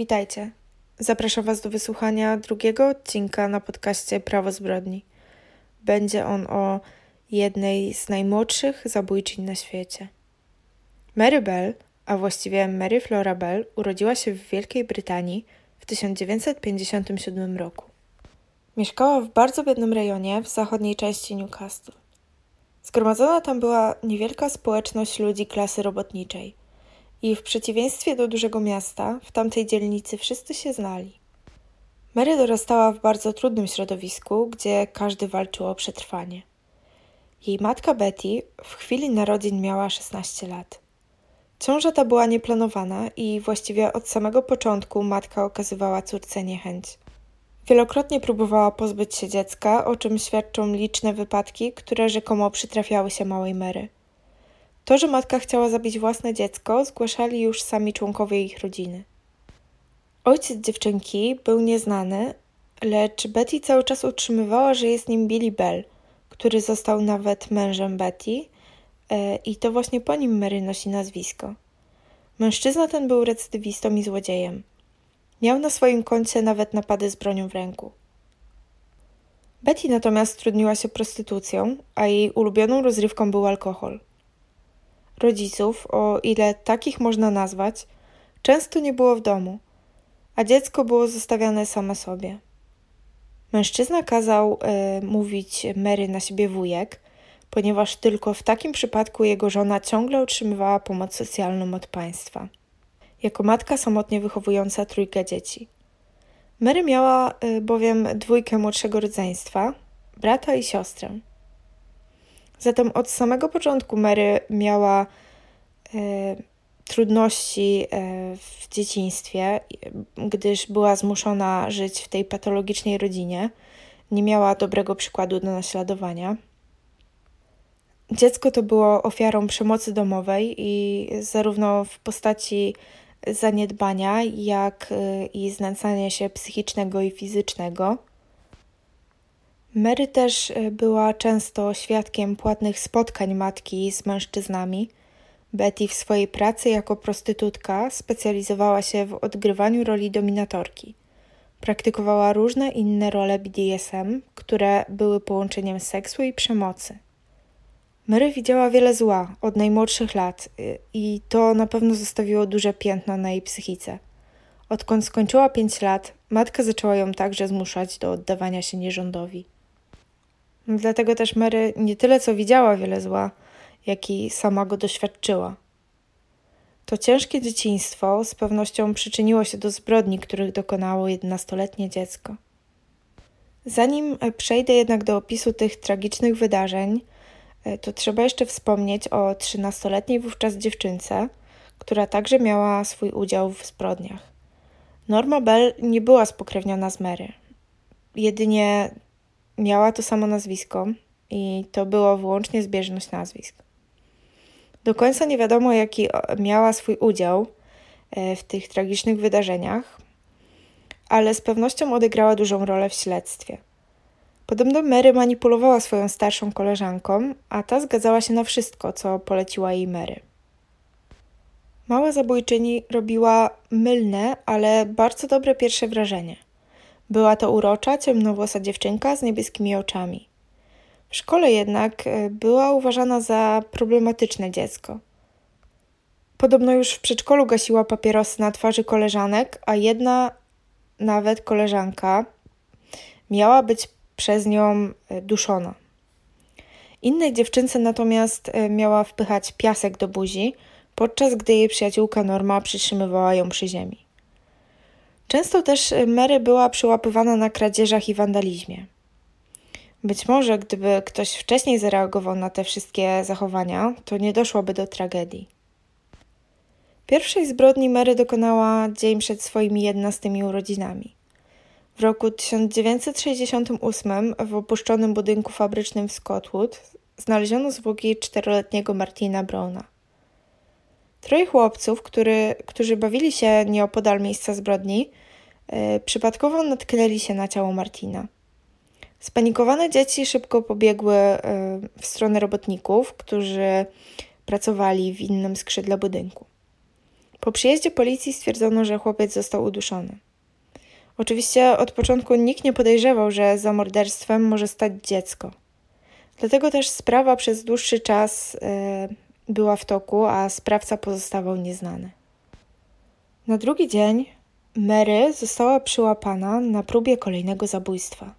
Witajcie. Zapraszam Was do wysłuchania drugiego odcinka na podcaście Prawo Zbrodni. Będzie on o jednej z najmłodszych zabójczyń na świecie. Mary Bell, a właściwie Mary Flora Bell, urodziła się w Wielkiej Brytanii w 1957 roku. Mieszkała w bardzo biednym rejonie w zachodniej części Newcastle. Zgromadzona tam była niewielka społeczność ludzi klasy robotniczej – i w przeciwieństwie do dużego miasta, w tamtej dzielnicy wszyscy się znali. Mary dorastała w bardzo trudnym środowisku, gdzie każdy walczył o przetrwanie. Jej matka Betty w chwili narodzin miała 16 lat. Ciąża ta była nieplanowana i właściwie od samego początku matka okazywała córce niechęć. Wielokrotnie próbowała pozbyć się dziecka, o czym świadczą liczne wypadki, które rzekomo przytrafiały się małej Mary. To, że matka chciała zabić własne dziecko, zgłaszali już sami członkowie ich rodziny. Ojciec dziewczynki był nieznany, lecz Betty cały czas utrzymywała, że jest nim Billy Bell, który został nawet mężem Betty e, i to właśnie po nim Mary nosi nazwisko. Mężczyzna ten był recydywistą i złodziejem. Miał na swoim koncie nawet napady z bronią w ręku. Betty natomiast trudniła się prostytucją, a jej ulubioną rozrywką był alkohol rodziców, o ile takich można nazwać, często nie było w domu, a dziecko było zostawiane same sobie. Mężczyzna kazał y, mówić Mary na siebie wujek, ponieważ tylko w takim przypadku jego żona ciągle otrzymywała pomoc socjalną od państwa. Jako matka samotnie wychowująca trójkę dzieci. Mary miała y, bowiem dwójkę młodszego rodzeństwa, brata i siostrę. Zatem od samego początku Mary miała e, trudności e, w dzieciństwie, gdyż była zmuszona żyć w tej patologicznej rodzinie. Nie miała dobrego przykładu do naśladowania. Dziecko to było ofiarą przemocy domowej i zarówno w postaci zaniedbania, jak e, i znęcania się psychicznego i fizycznego. Mary też e, była często świadkiem płatnych spotkań matki z mężczyznami. Betty w swojej pracy jako prostytutka specjalizowała się w odgrywaniu roli dominatorki. Praktykowała różne inne role BDSM, które były połączeniem seksu i przemocy. Mary widziała wiele zła od najmłodszych lat e, i to na pewno zostawiło duże piętno na jej psychice. Odkąd skończyła pięć lat, matka zaczęła ją także zmuszać do oddawania się nierządowi. Dlatego też Mary nie tyle co widziała wiele zła, jak i sama go doświadczyła. To ciężkie dzieciństwo z pewnością przyczyniło się do zbrodni, których dokonało jedenastoletnie dziecko. Zanim przejdę jednak do opisu tych tragicznych wydarzeń, e, to trzeba jeszcze wspomnieć o trzynastoletniej wówczas dziewczynce, która także miała swój udział w zbrodniach. Norma Bell nie była spokrewniona z Mary. Jedynie miała to samo nazwisko i to było wyłącznie zbieżność nazwisk. Do końca nie wiadomo, jaki miała swój udział e, w tych tragicznych wydarzeniach, ale z pewnością odegrała dużą rolę w śledztwie. Podobno Mary manipulowała swoją starszą koleżanką, a ta zgadzała się na wszystko, co poleciła jej Mary. Mała zabójczyni robiła mylne, ale bardzo dobre pierwsze wrażenie – była to urocza, ciemnowłosa dziewczynka z niebieskimi oczami. W szkole jednak e, była uważana za problematyczne dziecko. Podobno już w przedszkolu gasiła papierosy na twarzy koleżanek, a jedna nawet koleżanka miała być przez nią e, duszona. Innej dziewczynce natomiast e, miała wpychać piasek do buzi, podczas gdy jej przyjaciółka Norma przytrzymywała ją przy ziemi. Często też y, Mary była przyłapywana na kradzieżach i wandalizmie. Być może, gdyby ktoś wcześniej zareagował na te wszystkie zachowania, to nie doszłoby do tragedii. Pierwszej zbrodni Mary dokonała dzień przed swoimi 11 urodzinami. W roku 1968 w opuszczonym budynku fabrycznym w Scotwood znaleziono zwłoki czteroletniego Martina Browna. Troje chłopców, który, którzy bawili się nieopodal miejsca zbrodni, przypadkowo natknęli się na ciało Martina. Spanikowane dzieci szybko pobiegły yy, w stronę robotników, którzy pracowali w innym skrzydle budynku. Po przyjeździe policji stwierdzono, że chłopiec został uduszony. Oczywiście od początku nikt nie podejrzewał, że za morderstwem może stać dziecko. Dlatego też sprawa przez dłuższy czas e, była w toku, a sprawca pozostawał nieznany. Na drugi dzień Mary została przyłapana na próbie kolejnego zabójstwa.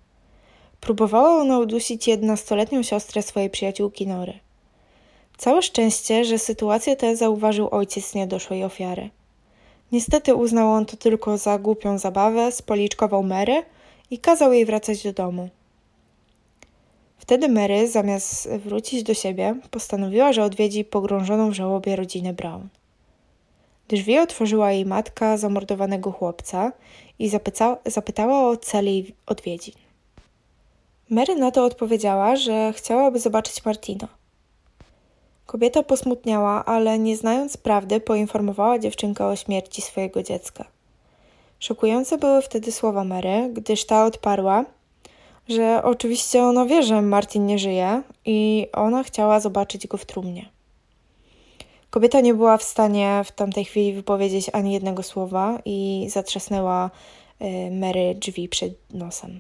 Próbowała ona udusić jedenastoletnią siostrę swojej przyjaciółki Nory. Całe szczęście, że sytuację tę zauważył ojciec niedoszłej ofiary. Niestety uznał on to tylko za głupią zabawę, spoliczkował Mary i kazał jej wracać do domu. Wtedy Mary, zamiast wrócić do siebie, postanowiła, że odwiedzi pogrążoną w żałobie rodzinę Brown. Drzwi otworzyła jej matka zamordowanego chłopca i zapyta zapytała o cel jej odwiedzin. Mary na to odpowiedziała, że chciałaby zobaczyć Martina. Kobieta posmutniała, ale nie znając prawdy, poinformowała dziewczynkę o śmierci swojego dziecka. Szokujące były wtedy słowa Mary, gdyż ta odparła, że oczywiście ona wie, że Martin nie żyje i ona chciała zobaczyć go w trumnie. Kobieta nie była w stanie w tamtej chwili wypowiedzieć ani jednego słowa i zatrzasnęła y, Mary drzwi przed nosem.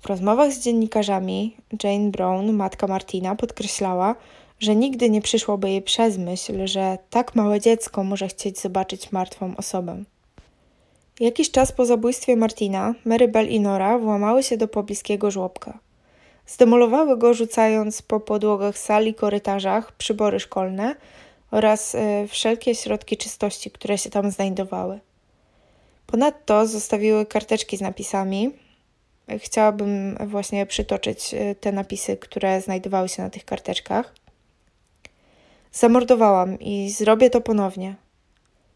W rozmowach z dziennikarzami Jane Brown, matka Martina, podkreślała, że nigdy nie przyszłoby jej przez myśl, że tak małe dziecko może chcieć zobaczyć martwą osobę. Jakiś czas po zabójstwie Martina, Mary Bell i Nora włamały się do pobliskiego żłobka. Zdemolowały go, rzucając po podłogach sali korytarzach przybory szkolne oraz y, wszelkie środki czystości, które się tam znajdowały. Ponadto zostawiły karteczki z napisami. Chciałabym właśnie przytoczyć e, te napisy, które znajdowały się na tych karteczkach. Zamordowałam i zrobię to ponownie.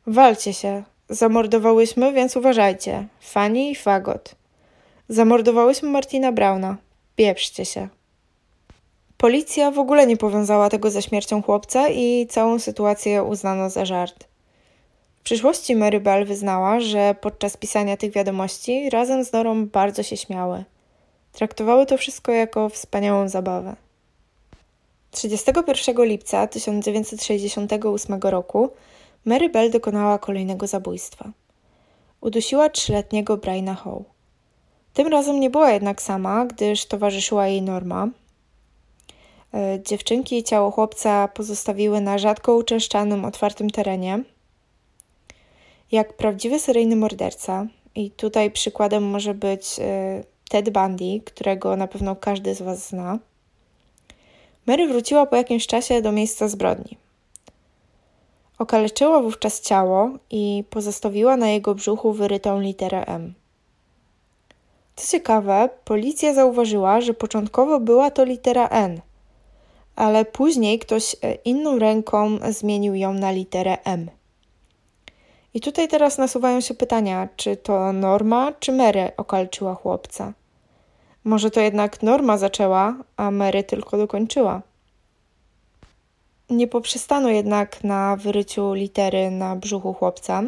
Walcie się. Zamordowałyśmy, więc uważajcie. Fanny i Fagot. Zamordowałyśmy Martina Brauna. Pieprzcie się. Policja w ogóle nie powiązała tego ze śmiercią chłopca i całą sytuację uznano za żart. W przyszłości Mary Bell wyznała, że podczas pisania tych wiadomości razem z Norą bardzo się śmiały. Traktowały to wszystko jako wspaniałą zabawę. 31 lipca 1968 roku Mary Bell dokonała kolejnego zabójstwa. Udusiła trzyletniego Briana Howe. Tym razem nie była jednak sama, gdyż towarzyszyła jej Norma. E, dziewczynki ciało chłopca pozostawiły na rzadko uczęszczanym, otwartym terenie. Jak prawdziwy seryjny morderca, i tutaj przykładem może być e, Ted Bundy, którego na pewno każdy z Was zna, Mary wróciła po jakimś czasie do miejsca zbrodni. Okaleczyła wówczas ciało i pozostawiła na jego brzuchu wyrytą literę M. Co ciekawe, policja zauważyła, że początkowo była to litera N, ale później ktoś e, inną ręką zmienił ją na literę M. I tutaj teraz nasuwają się pytania, czy to Norma, czy Mary okalczyła chłopca. Może to jednak Norma zaczęła, a Mary tylko dokończyła. Nie poprzestano jednak na wyryciu litery na brzuchu chłopca,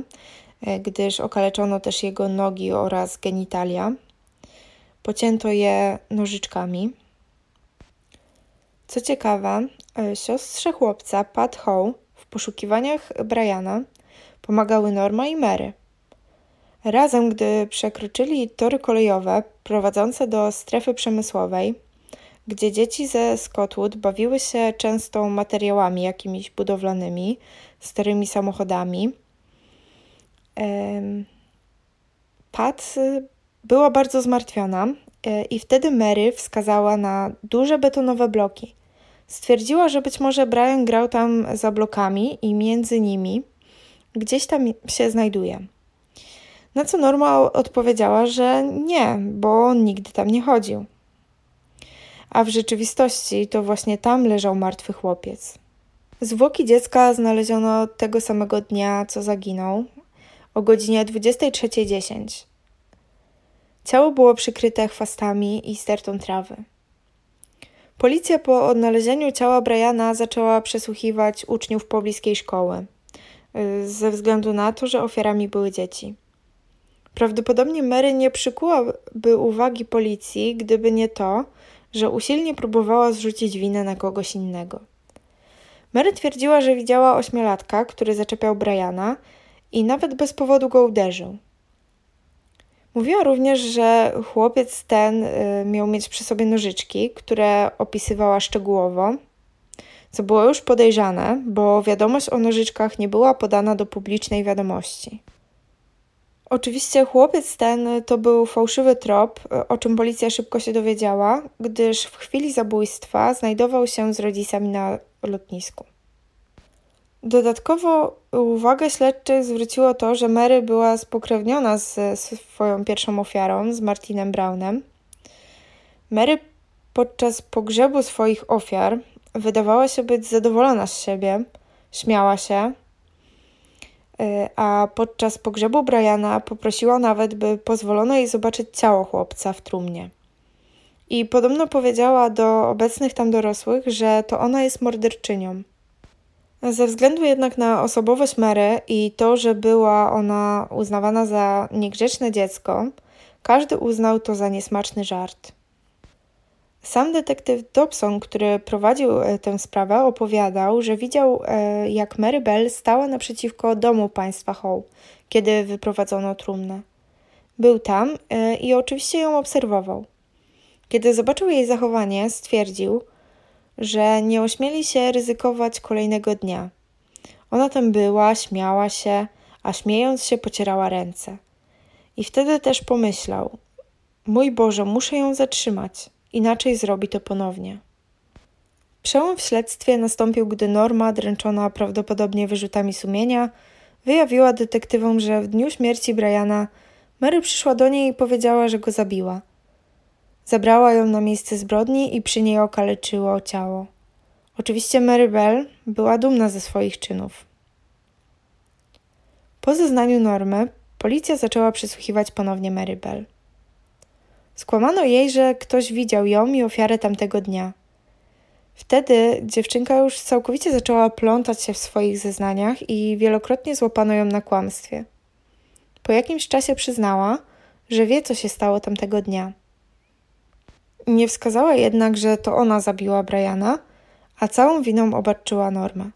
e, gdyż okaleczono też jego nogi oraz genitalia. Pocięto je nożyczkami. Co ciekawe, e, siostrze chłopca, Pat Howe, w poszukiwaniach Briana pomagały Norma i Mary. Razem, gdy przekroczyli tory kolejowe prowadzące do strefy przemysłowej, gdzie dzieci ze Scottwood bawiły się często materiałami jakimiś budowlanymi, starymi samochodami. Pat była bardzo zmartwiona e, i wtedy Mary wskazała na duże betonowe bloki. Stwierdziła, że być może Brian grał tam za blokami i między nimi gdzieś tam się znajduje. Na co Norma odpowiedziała, że nie, bo on nigdy tam nie chodził. A w rzeczywistości to właśnie tam leżał martwy chłopiec. Zwłoki dziecka znaleziono tego samego dnia, co zaginął, o godzinie 23.10. Ciało było przykryte chwastami i stertą trawy. Policja po odnalezieniu ciała Briana zaczęła przesłuchiwać uczniów pobliskiej szkoły, y, ze względu na to, że ofiarami były dzieci. Prawdopodobnie Mary nie przykułaby uwagi policji, gdyby nie to, że usilnie próbowała zrzucić winę na kogoś innego. Mary twierdziła, że widziała ośmiolatka, który zaczepiał Briana i nawet bez powodu go uderzył. Mówiła również, że chłopiec ten y, miał mieć przy sobie nożyczki, które opisywała szczegółowo, co było już podejrzane, bo wiadomość o nożyczkach nie była podana do publicznej wiadomości. Oczywiście chłopiec ten to był fałszywy trop, o czym policja szybko się dowiedziała, gdyż w chwili zabójstwa znajdował się z rodzicami na lotnisku. Dodatkowo uwagę śledczych zwróciło to, że Mary była spokrewniona z swoją pierwszą ofiarą, z Martinem Brownem. Mary podczas pogrzebu swoich ofiar wydawała się być zadowolona z siebie, śmiała się, y, a podczas pogrzebu Briana poprosiła nawet, by pozwolono jej zobaczyć ciało chłopca w trumnie. I podobno powiedziała do obecnych tam dorosłych, że to ona jest morderczynią. Ze względu jednak na osobowość Mary i to, że była ona uznawana za niegrzeczne dziecko, każdy uznał to za niesmaczny żart. Sam detektyw Dobson, który prowadził e, tę sprawę, opowiadał, że widział, e, jak Mary Bell stała naprzeciwko domu państwa Hall, kiedy wyprowadzono trumnę. Był tam e, i oczywiście ją obserwował. Kiedy zobaczył jej zachowanie, stwierdził, że nie ośmieli się ryzykować kolejnego dnia. Ona tam była, śmiała się, a śmiejąc się pocierała ręce. I wtedy też pomyślał: Mój Boże, muszę ją zatrzymać, inaczej zrobi to ponownie. Przełom w śledztwie nastąpił, gdy Norma, dręczona prawdopodobnie wyrzutami sumienia, wyjawiła detektywom, że w dniu śmierci Briana Mary przyszła do niej i powiedziała, że go zabiła. Zabrała ją na miejsce zbrodni i przy niej okaleczyło ciało. Oczywiście Mary Bell była dumna ze swoich czynów. Po zeznaniu Normy policja zaczęła przesłuchiwać ponownie Mary Bell. Skłamano jej, że ktoś widział ją i ofiarę tamtego dnia. Wtedy dziewczynka już całkowicie zaczęła plątać się w swoich zeznaniach i wielokrotnie złapano ją na kłamstwie. Po jakimś czasie przyznała, że wie, co się stało tamtego dnia. Nie wskazała jednak, że to ona zabiła Briana, a całą winą obarczyła Normę.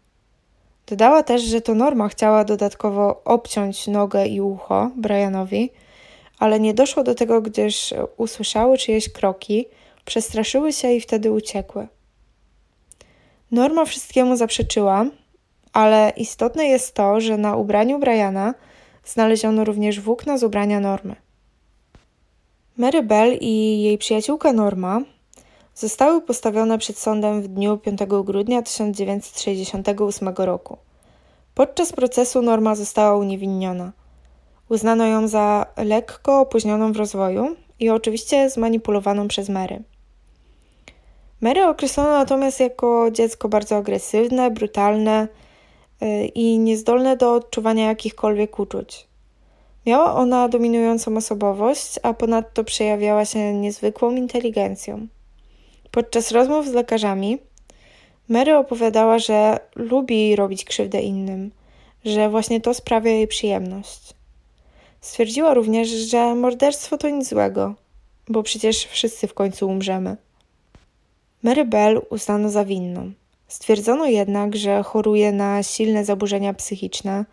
Dodała też, że to Norma chciała dodatkowo obciąć nogę i ucho Brianowi, ale nie doszło do tego, gdyż usłyszały czyjeś kroki, przestraszyły się i wtedy uciekły. Norma wszystkiemu zaprzeczyła, ale istotne jest to, że na ubraniu Briana znaleziono również włókna z ubrania Normy. Mary Bell i jej przyjaciółka Norma zostały postawione przed sądem w dniu 5 grudnia 1968 roku. Podczas procesu Norma została uniewinniona. Uznano ją za lekko opóźnioną w rozwoju i oczywiście zmanipulowaną przez Mary. Mary określono natomiast jako dziecko bardzo agresywne, brutalne y, i niezdolne do odczuwania jakichkolwiek uczuć. Miała ona dominującą osobowość, a ponadto przejawiała się niezwykłą inteligencją. Podczas rozmów z lekarzami Mary opowiadała, że lubi robić krzywdę innym, że właśnie to sprawia jej przyjemność. Stwierdziła również, że morderstwo to nic złego, bo przecież wszyscy w końcu umrzemy. Mary Bell uznano za winną. Stwierdzono jednak, że choruje na silne zaburzenia psychiczne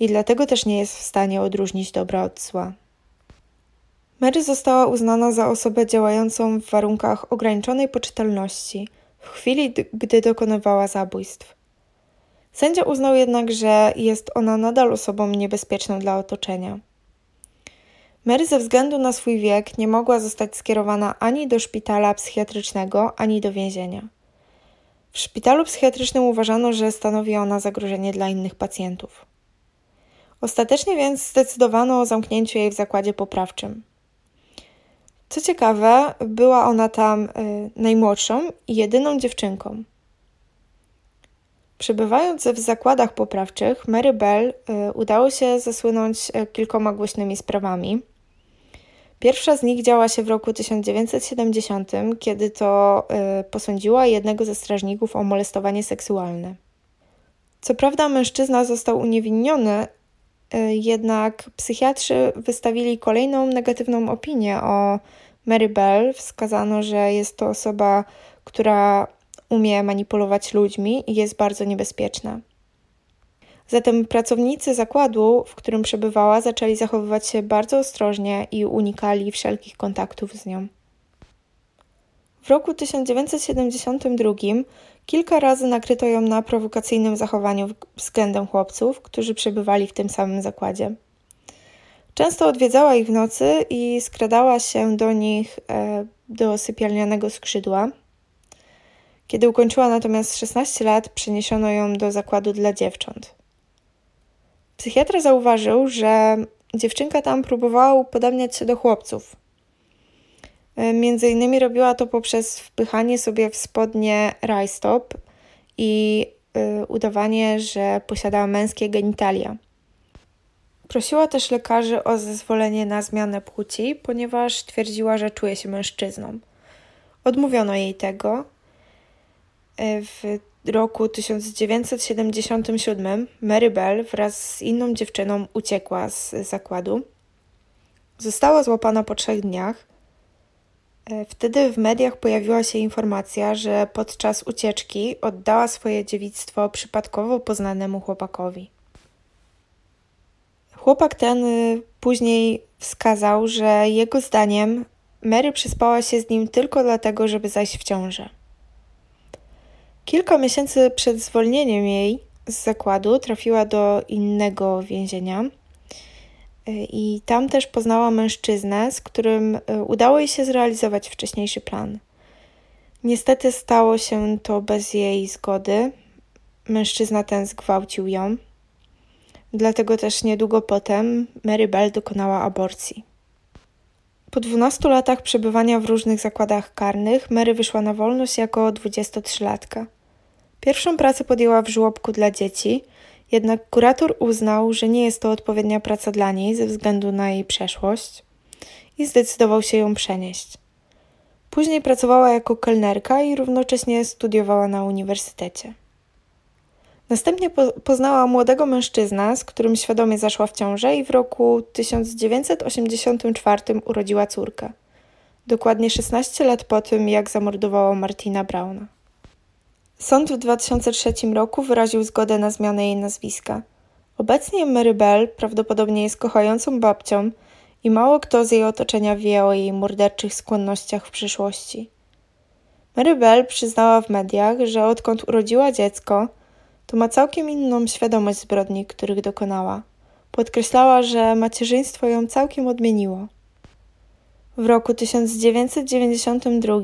i dlatego też nie jest w stanie odróżnić dobra od zła. Mary została uznana za osobę działającą w warunkach ograniczonej poczytalności w chwili, gdy dokonywała zabójstw. Sędzia uznał jednak, że jest ona nadal osobą niebezpieczną dla otoczenia. Mary ze względu na swój wiek nie mogła zostać skierowana ani do szpitala psychiatrycznego, ani do więzienia. W szpitalu psychiatrycznym uważano, że stanowi ona zagrożenie dla innych pacjentów. Ostatecznie więc zdecydowano o zamknięciu jej w zakładzie poprawczym. Co ciekawe, była ona tam y, najmłodszą i jedyną dziewczynką. Przebywając w zakładach poprawczych, Mary Bell y, udało się zasłynąć y, kilkoma głośnymi sprawami. Pierwsza z nich działa się w roku 1970, kiedy to posądziła jednego ze strażników o molestowanie seksualne. Co prawda, mężczyzna został uniewinniony, jednak psychiatrzy wystawili kolejną negatywną opinię o Mary Bell. Wskazano, że jest to osoba, która umie manipulować ludźmi i jest bardzo niebezpieczna. Zatem pracownicy zakładu, w którym przebywała, zaczęli zachowywać się bardzo ostrożnie i unikali wszelkich kontaktów z nią. W roku 1972 kilka razy nakryto ją na prowokacyjnym zachowaniu względem chłopców, którzy przebywali w tym samym zakładzie. Często odwiedzała ich w nocy i skradała się do nich e, do sypialnianego skrzydła. Kiedy ukończyła natomiast 16 lat, przeniesiono ją do zakładu dla dziewcząt. Psychiatra zauważył, że dziewczynka tam próbowała upodabniać się do chłopców. E, między innymi robiła to poprzez wpychanie sobie w spodnie rajstop i y, udawanie, że posiadała męskie genitalia. Prosiła też lekarzy o zezwolenie na zmianę płci, ponieważ twierdziła, że czuje się mężczyzną. Odmówiono jej tego. E, w roku 1977 Mary Bell wraz z inną dziewczyną uciekła z zakładu. Została złapana po trzech dniach. E, wtedy w mediach pojawiła się informacja, że podczas ucieczki oddała swoje dziewictwo przypadkowo poznanemu chłopakowi. Chłopak ten y, później wskazał, że jego zdaniem Mary przespała się z nim tylko dlatego, żeby zajść w ciążę. Kilka miesięcy przed zwolnieniem jej z zakładu trafiła do innego więzienia i tam też poznała mężczyznę, z którym y, udało jej się zrealizować wcześniejszy plan. Niestety stało się to bez jej zgody. Mężczyzna ten zgwałcił ją. Dlatego też niedługo potem Mary Bell dokonała aborcji. Po 12 latach przebywania w różnych zakładach karnych, Mary wyszła na wolność jako 23-latka. Pierwszą pracę podjęła w żłobku dla dzieci, jednak kurator uznał, że nie jest to odpowiednia praca dla niej ze względu na jej przeszłość i zdecydował się ją przenieść. Później pracowała jako kelnerka i równocześnie studiowała na uniwersytecie. Następnie po poznała młodego mężczyznę, z którym świadomie zaszła w ciążę i w roku 1984 urodziła córkę. Dokładnie 16 lat po tym, jak zamordowała Martina Brauna. Sąd w 2003 roku wyraził zgodę na zmianę jej nazwiska. Obecnie Mary Bell prawdopodobnie jest kochającą babcią i mało kto z jej otoczenia wie o jej morderczych skłonnościach w przyszłości. Mary Bell przyznała w mediach, że odkąd urodziła dziecko, to ma całkiem inną świadomość zbrodni, których dokonała. Podkreślała, że macierzyństwo ją całkiem odmieniło. W roku 1992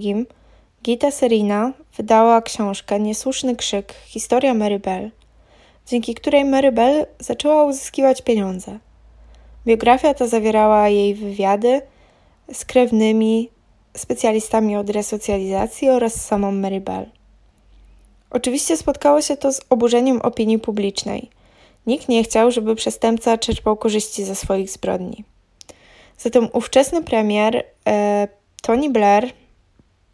Gita Serina wydała książkę Niesłuszny krzyk Historia Mary Bell, dzięki której Mary Bell zaczęła uzyskiwać pieniądze. Biografia ta zawierała jej wywiady z krewnymi, specjalistami od resocjalizacji oraz samą Mary Bell. Oczywiście spotkało się to z oburzeniem opinii publicznej. Nikt nie chciał, żeby przestępca czerpał korzyści ze swoich zbrodni. Zatem ówczesny premier e, Tony Blair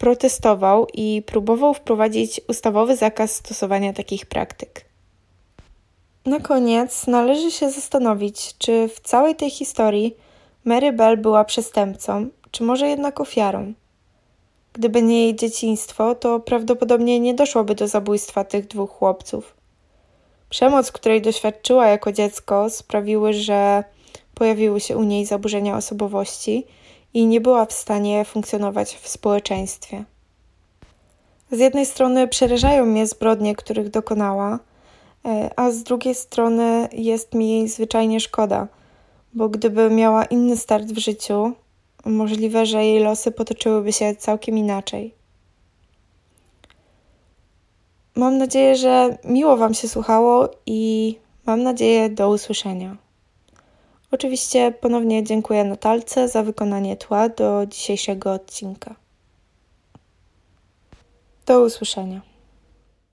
protestował i próbował wprowadzić ustawowy zakaz stosowania takich praktyk. Na koniec należy się zastanowić, czy w całej tej historii Mary Bell była przestępcą, czy może jednak ofiarą. Gdyby nie jej dzieciństwo, to prawdopodobnie nie doszłoby do zabójstwa tych dwóch chłopców. Przemoc, której doświadczyła jako dziecko, sprawiły, że pojawiły się u niej zaburzenia osobowości i nie była w stanie funkcjonować w społeczeństwie. Z jednej strony przerażają mnie zbrodnie, których dokonała, e, a z drugiej strony jest mi jej zwyczajnie szkoda, bo gdyby miała inny start w życiu, Możliwe, że jej losy potoczyłyby się całkiem inaczej. Mam nadzieję, że miło Wam się słuchało i mam nadzieję do usłyszenia. Oczywiście ponownie dziękuję Natalce za wykonanie tła do dzisiejszego odcinka. Do usłyszenia.